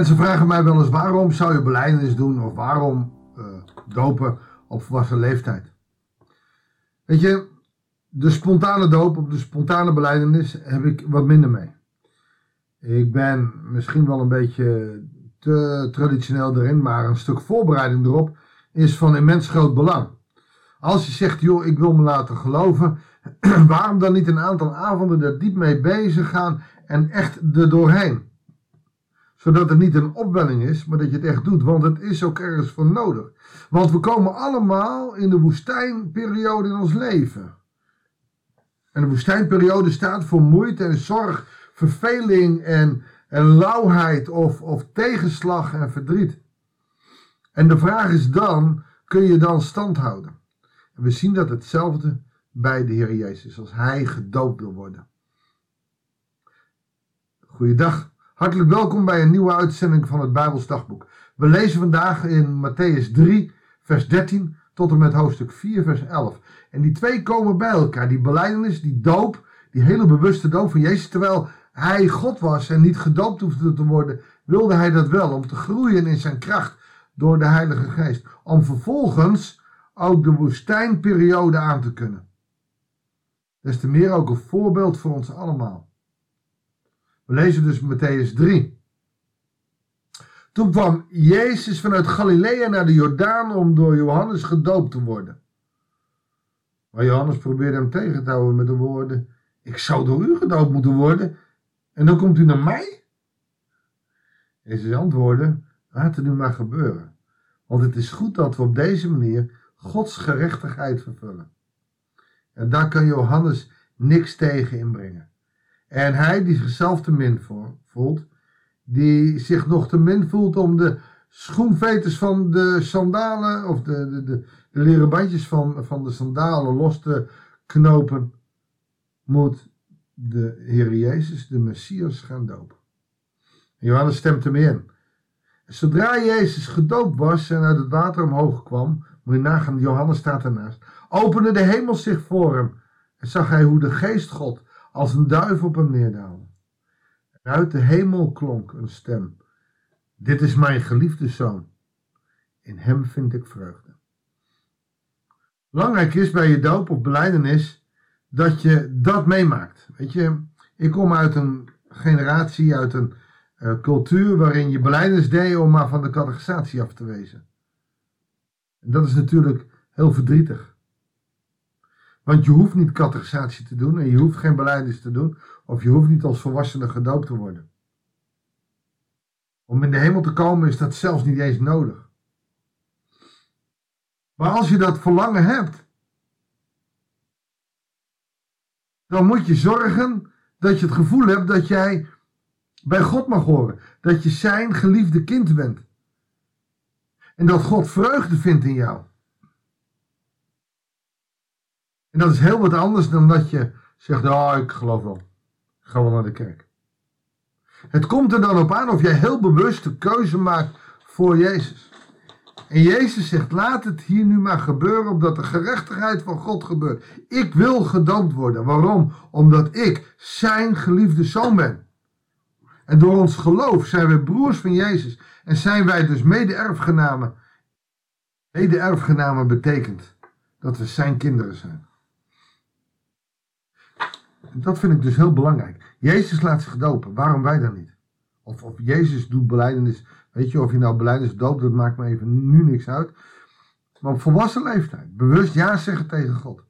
Mensen vragen mij wel eens waarom zou je belijdenis doen of waarom uh, dopen op volwassen leeftijd. Weet je, de spontane doop of de spontane beleidenis heb ik wat minder mee. Ik ben misschien wel een beetje te traditioneel erin, maar een stuk voorbereiding erop is van immens groot belang. Als je zegt, joh, ik wil me laten geloven, waarom dan niet een aantal avonden er diep mee bezig gaan en echt er doorheen? Zodat het niet een opwelling is, maar dat je het echt doet, want het is ook ergens voor nodig. Want we komen allemaal in de woestijnperiode in ons leven. En de woestijnperiode staat voor moeite en zorg, verveling en, en lauwheid of, of tegenslag en verdriet. En de vraag is dan, kun je dan stand houden? En we zien dat hetzelfde bij de Heer Jezus, als Hij gedoopt wil worden. Goeiedag, hartelijk welkom bij een nieuwe uitzending van het Bijbels Dagboek. We lezen vandaag in Matthäus 3, vers 13 tot en met hoofdstuk 4, vers 11. En die twee komen bij elkaar, die beleidenis, die doop, die hele bewuste doop van Jezus, terwijl Hij God was en niet gedoopt hoefde te worden, wilde Hij dat wel, om te groeien in zijn kracht door de Heilige Geest. Om vervolgens ook de woestijnperiode aan te kunnen. Des te meer ook een voorbeeld voor ons allemaal. We lezen dus Matthäus 3. Toen kwam Jezus vanuit Galilea naar de Jordaan om door Johannes gedoopt te worden. Maar Johannes probeerde hem tegen te houden met de woorden: Ik zou door u gedoopt moeten worden, en dan komt u naar mij? Jezus antwoordde: Laat het nu maar gebeuren. Want het is goed dat we op deze manier Gods gerechtigheid vervullen. En daar kan Johannes niks tegen inbrengen. En hij die zichzelf te min voelt, die zich nog te min voelt om de schoenveters van de sandalen of de, de, de, leren bandjes van, van de sandalen los te knopen, moet de Heer Jezus, de Messias, gaan dopen. Johannes stemt hem in. Zodra Jezus gedoopt was en uit het water omhoog kwam, moet je nagaan, Johannes staat ernaast, opende de hemel zich voor hem en zag hij hoe de geest God als een duif op hem neerdaalde. Uit de hemel klonk een stem. Dit is mijn geliefde zoon. In hem vind ik vreugde. Belangrijk is bij je doop of beleidenis dat je dat meemaakt. Weet je, ik kom uit een generatie, uit een uh, cultuur waarin je beleidens deed om maar van de catechisatie af te wezen. En dat is natuurlijk heel verdrietig. Want je hoeft niet catechisatie te doen en je hoeft geen beleidens te doen, of je hoeft niet als volwassene gedoopt te worden. Om in de hemel te komen is dat zelfs niet eens nodig. Maar als je dat verlangen hebt, dan moet je zorgen dat je het gevoel hebt dat jij bij God mag horen. Dat je zijn geliefde kind bent. En dat God vreugde vindt in jou. En dat is heel wat anders dan dat je zegt, oh ik geloof wel. Ik ga wel naar de kerk. Het komt er dan op aan of jij heel bewust de keuze maakt voor Jezus. En Jezus zegt, laat het hier nu maar gebeuren, omdat de gerechtigheid van God gebeurt. Ik wil gedoopt worden. Waarom? Omdat ik zijn geliefde zoon ben. En door ons geloof zijn we broers van Jezus. En zijn wij dus mede-erfgenamen. Mede-erfgenamen betekent dat we zijn kinderen zijn. Dat vind ik dus heel belangrijk. Jezus laat zich dopen. Waarom wij dan niet? Of, of Jezus doet beleidenis. Weet je, of je nou beleidenis doopt, dat maakt me even nu niks uit. Maar op volwassen leeftijd. Bewust ja zeggen tegen God.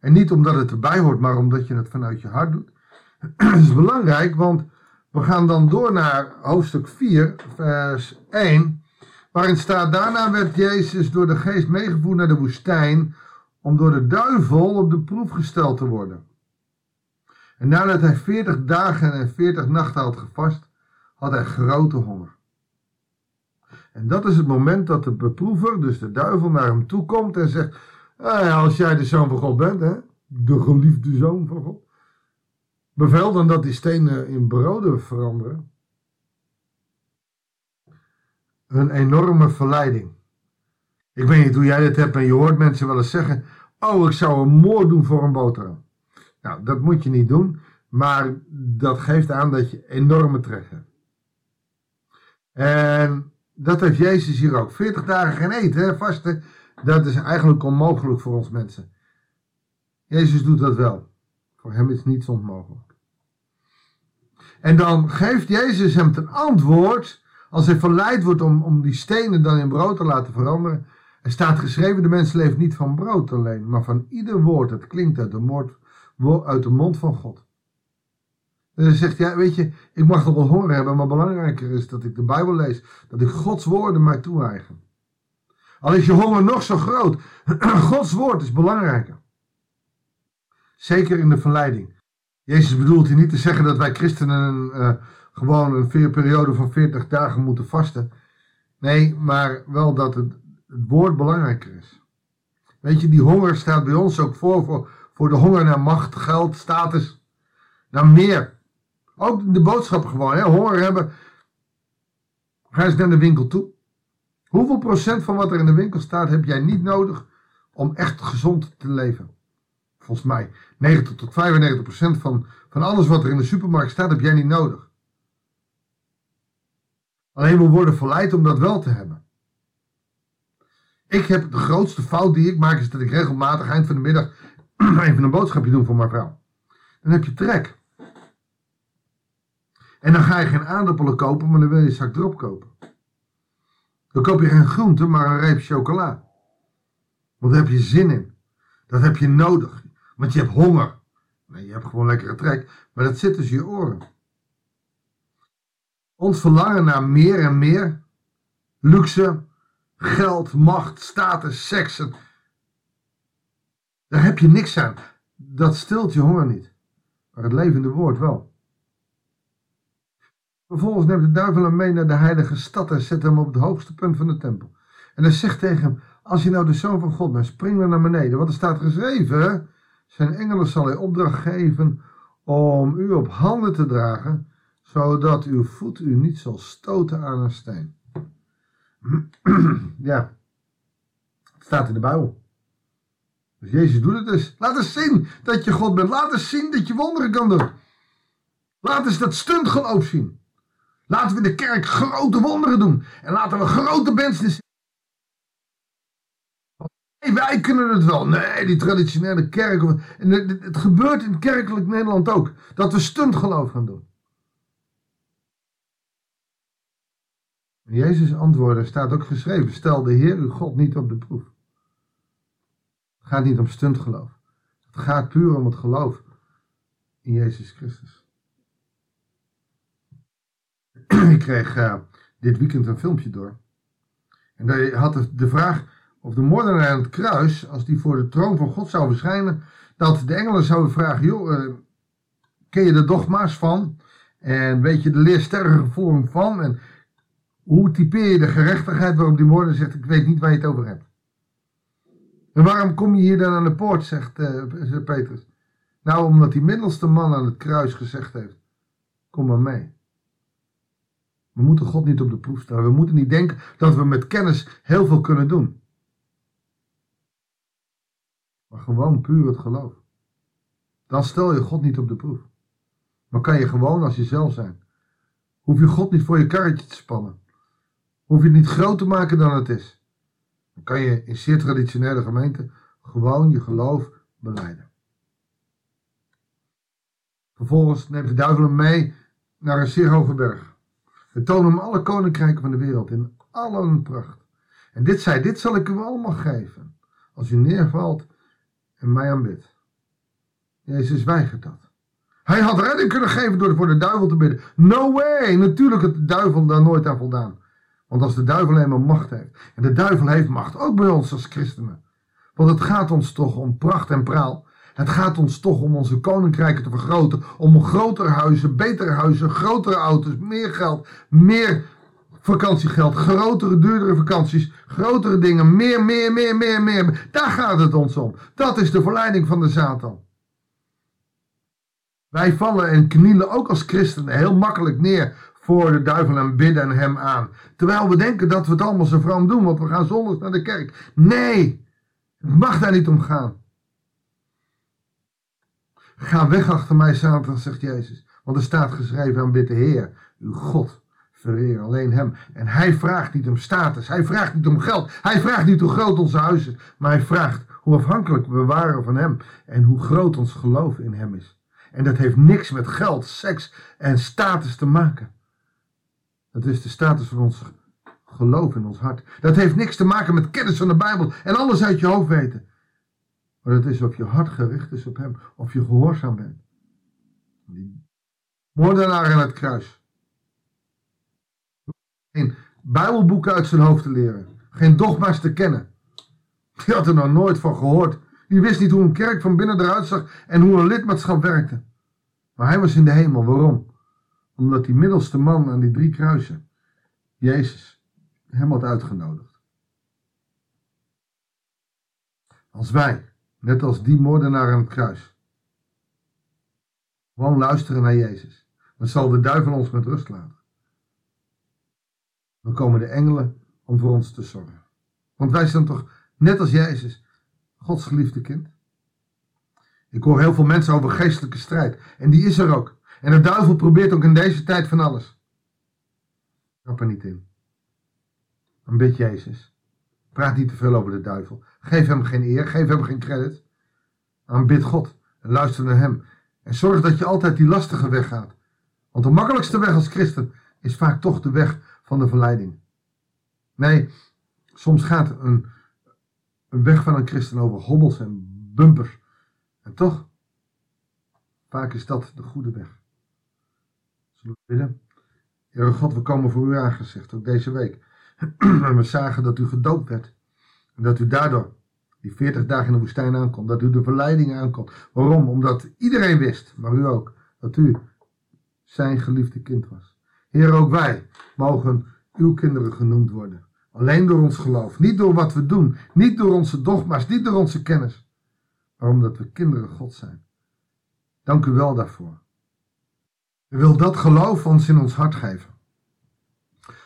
En niet omdat het erbij hoort, maar omdat je het vanuit je hart doet. Dat is belangrijk, want we gaan dan door naar hoofdstuk 4, vers 1, waarin staat: Daarna werd Jezus door de geest meegevoerd naar de woestijn om door de duivel op de proef gesteld te worden. En nadat hij 40 dagen en 40 nachten had gevast, had hij grote honger. En dat is het moment dat de beproever, dus de duivel, naar hem toe komt en zegt: ah Als jij de zoon van God bent, de geliefde zoon van God, Bevel dan dat die stenen in broden veranderen. Een enorme verleiding. Ik weet niet hoe jij dit hebt en je hoort mensen wel eens zeggen: Oh, ik zou een moord doen voor een boterham. Nou, dat moet je niet doen, maar dat geeft aan dat je enorme trek hebt. En dat heeft Jezus hier ook. 40 dagen geen eten, hè, vasten. Dat is eigenlijk onmogelijk voor ons mensen. Jezus doet dat wel. Voor hem is niets onmogelijk. En dan geeft Jezus hem ten antwoord, als hij verleid wordt om, om die stenen dan in brood te laten veranderen. Er staat geschreven, de mens leeft niet van brood alleen, maar van ieder woord dat klinkt uit de, moord, uit de mond van God. En hij zegt, ja, weet je, ik mag nog wel honger hebben, maar belangrijker is dat ik de Bijbel lees, dat ik Gods woorden mij toe-eigen. Al is je honger nog zo groot, Gods woord is belangrijker. Zeker in de verleiding. Jezus bedoelt hier niet te zeggen dat wij christenen uh, gewoon een periode van 40 dagen moeten vasten. Nee, maar wel dat het, het woord belangrijker is. Weet je, die honger staat bij ons ook voor, voor, voor de honger naar macht, geld, status, naar meer. Ook de boodschap gewoon, hè, honger hebben. Ga eens naar de winkel toe. Hoeveel procent van wat er in de winkel staat heb jij niet nodig om echt gezond te leven? Volgens mij 90 tot 95 procent van, van alles wat er in de supermarkt staat heb jij niet nodig. Alleen we worden verleid om dat wel te hebben. Ik heb de grootste fout die ik maak is dat ik regelmatig eind van de middag even een boodschapje doe voor mijn vrouw. Dan heb je trek. En dan ga je geen aardappelen kopen, maar dan wil je een zak drop kopen. Dan koop je geen groente, maar een reep chocola. Want daar heb je zin in. Dat heb je nodig. Want je hebt honger. Nee, je hebt gewoon lekkere trek. Maar dat zit tussen je oren. Ons verlangen naar meer en meer. Luxe, geld, macht, status, seks. Daar heb je niks aan. Dat stilt je honger niet. Maar het levende woord wel. Vervolgens neemt de duivel hem mee naar de heilige stad en zet hem op het hoogste punt van de tempel. En hij zegt tegen hem, als je nou de zoon van God bent, spring dan naar beneden. Want er staat geschreven, zijn engelen zal hij opdracht geven om u op handen te dragen, zodat uw voet u niet zal stoten aan een steen. ja, het staat in de Bijbel. Jezus doet het dus. Laat eens zien dat je God bent. Laat eens zien dat je wonderen kan doen. Laat eens dat stuntgeloof zien. Laten we in de kerk grote wonderen doen. En laten we grote mensen zien. Wij kunnen het wel. Nee, die traditionele kerk. En het gebeurt in kerkelijk Nederland ook. Dat we stuntgeloof gaan doen. Jezus antwoordde, staat ook geschreven, stel de Heer uw God niet op de proef. Het gaat niet om stuntgeloof. Het gaat puur om het geloof in Jezus Christus. ik kreeg uh, dit weekend een filmpje door. En daar had de, vraag of de moordenaar aan het kruis, als die voor de troon van God zou verschijnen, dat de engelen zouden vragen, joh, uh, ken je de dogma's van? En weet je de leersterrige vorm van? En hoe typeer je de gerechtigheid waarop die moordenaar zegt, ik weet niet waar je het over hebt. En waarom kom je hier dan aan de poort, zegt uh, Petrus. Nou, omdat die middelste man aan het kruis gezegd heeft, kom maar mee. We moeten God niet op de proef stellen. We moeten niet denken dat we met kennis heel veel kunnen doen. Maar gewoon puur het geloof. Dan stel je God niet op de proef. Maar kan je gewoon als jezelf zijn. Hoef je God niet voor je karretje te spannen. Hoef je het niet groter te maken dan het is. Dan kan je in zeer traditionele gemeenten gewoon je geloof beleiden. Vervolgens neemt de duivel hem mee naar een zeer hoge berg. We tonen hem alle koninkrijken van de wereld in al hun pracht. En dit zei, dit zal ik u allemaal geven, als u neervalt en mij aanbidt. Jezus weigert dat. Hij had redding kunnen geven door voor de duivel te bidden. No way! Natuurlijk had de duivel daar nooit aan voldaan. Want als de duivel eenmaal macht heeft. En de duivel heeft macht, ook bij ons als christenen. Want het gaat ons toch om pracht en praal. Het gaat ons toch om onze koninkrijken te vergroten. Om grotere huizen, betere huizen, grotere auto's, meer geld, meer vakantiegeld, grotere, duurdere vakanties, grotere dingen, meer, meer, meer, meer, meer. Daar gaat het ons om. Dat is de verleiding van de Satan. Wij vallen en knielen ook als christenen heel makkelijk neer voor de duivel en bidden hem aan. Terwijl we denken dat we het allemaal zo vroom doen, want we gaan zondags naar de kerk. Nee, het mag daar niet om gaan. Ga weg achter mij, Satan, zegt Jezus. Want er staat geschreven, aanbid de Heer, uw God. Vereer alleen hem. En hij vraagt niet om status. Hij vraagt niet om geld. Hij vraagt niet hoe groot onze huis is. Maar hij vraagt hoe afhankelijk we waren van hem. En hoe groot ons geloof in hem is. En dat heeft niks met geld, seks en status te maken. Dat is de status van ons geloof in ons hart. Dat heeft niks te maken met kennis van de Bijbel en alles uit je hoofd weten. Maar dat is of je hart gericht is op hem, of je gehoorzaam bent. Moordenaar aan het kruis. Geen Bijbelboeken uit zijn hoofd te leren. Geen dogma's te kennen. Die had er nog nooit van gehoord. Die wist niet hoe een kerk van binnen eruit zag en hoe een lidmaatschap werkte. Maar hij was in de hemel. Waarom? Omdat die middelste man aan die drie kruisen, Jezus, hem had uitgenodigd. Als wij, net als die moordenaar aan het kruis, gewoon luisteren naar Jezus, dan zal de duivel ons met rust laten. Dan komen de engelen om voor ons te zorgen. Want wij zijn toch, net als Jezus, Gods geliefde kind. Ik hoor heel veel mensen over geestelijke strijd. En die is er ook. En de duivel probeert ook in deze tijd van alles. Trap er niet in. Een bid Jezus. Praat niet te veel over de duivel. Geef hem geen eer, geef hem geen credit. Aanbid God en luister naar hem. En zorg dat je altijd die lastige weg gaat. Want de makkelijkste weg als christen is vaak toch de weg van de verleiding. Nee, soms gaat een, een weg van een christen over hobbels en bumpers. En toch, vaak is dat de goede weg. Bidden? Heere God, we komen voor u aangezicht, ook deze week. En we zagen dat u gedoopt werd. En dat u daardoor die 40 dagen in de woestijn aankomt. Dat u de verleiding aankomt. Waarom? Omdat iedereen wist, maar u ook, dat u zijn geliefde kind was. Heer, ook wij mogen uw kinderen genoemd worden. Alleen door ons geloof. Niet door wat we doen. Niet door onze dogma's. Niet door onze kennis. Maar omdat we kinderen God zijn. Dank u wel daarvoor. U wilt dat geloof ons in ons hart geven.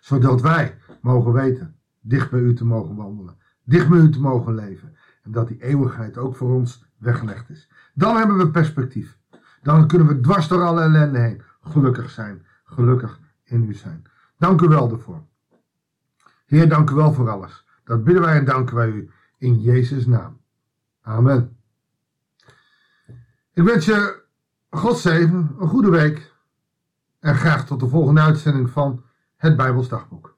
Zodat wij mogen weten dicht bij u te mogen wandelen. Dicht bij u te mogen leven. En dat die eeuwigheid ook voor ons weggelegd is. Dan hebben we perspectief. Dan kunnen we dwars door alle ellende heen gelukkig zijn. Gelukkig in u zijn. Dank u wel daarvoor. Heer, dank u wel voor alles. Dat bidden wij en danken wij u in Jezus' naam. Amen. Ik wens je God zegen, een goede week en graag tot de volgende uitzending van het Bijbelsdagboek.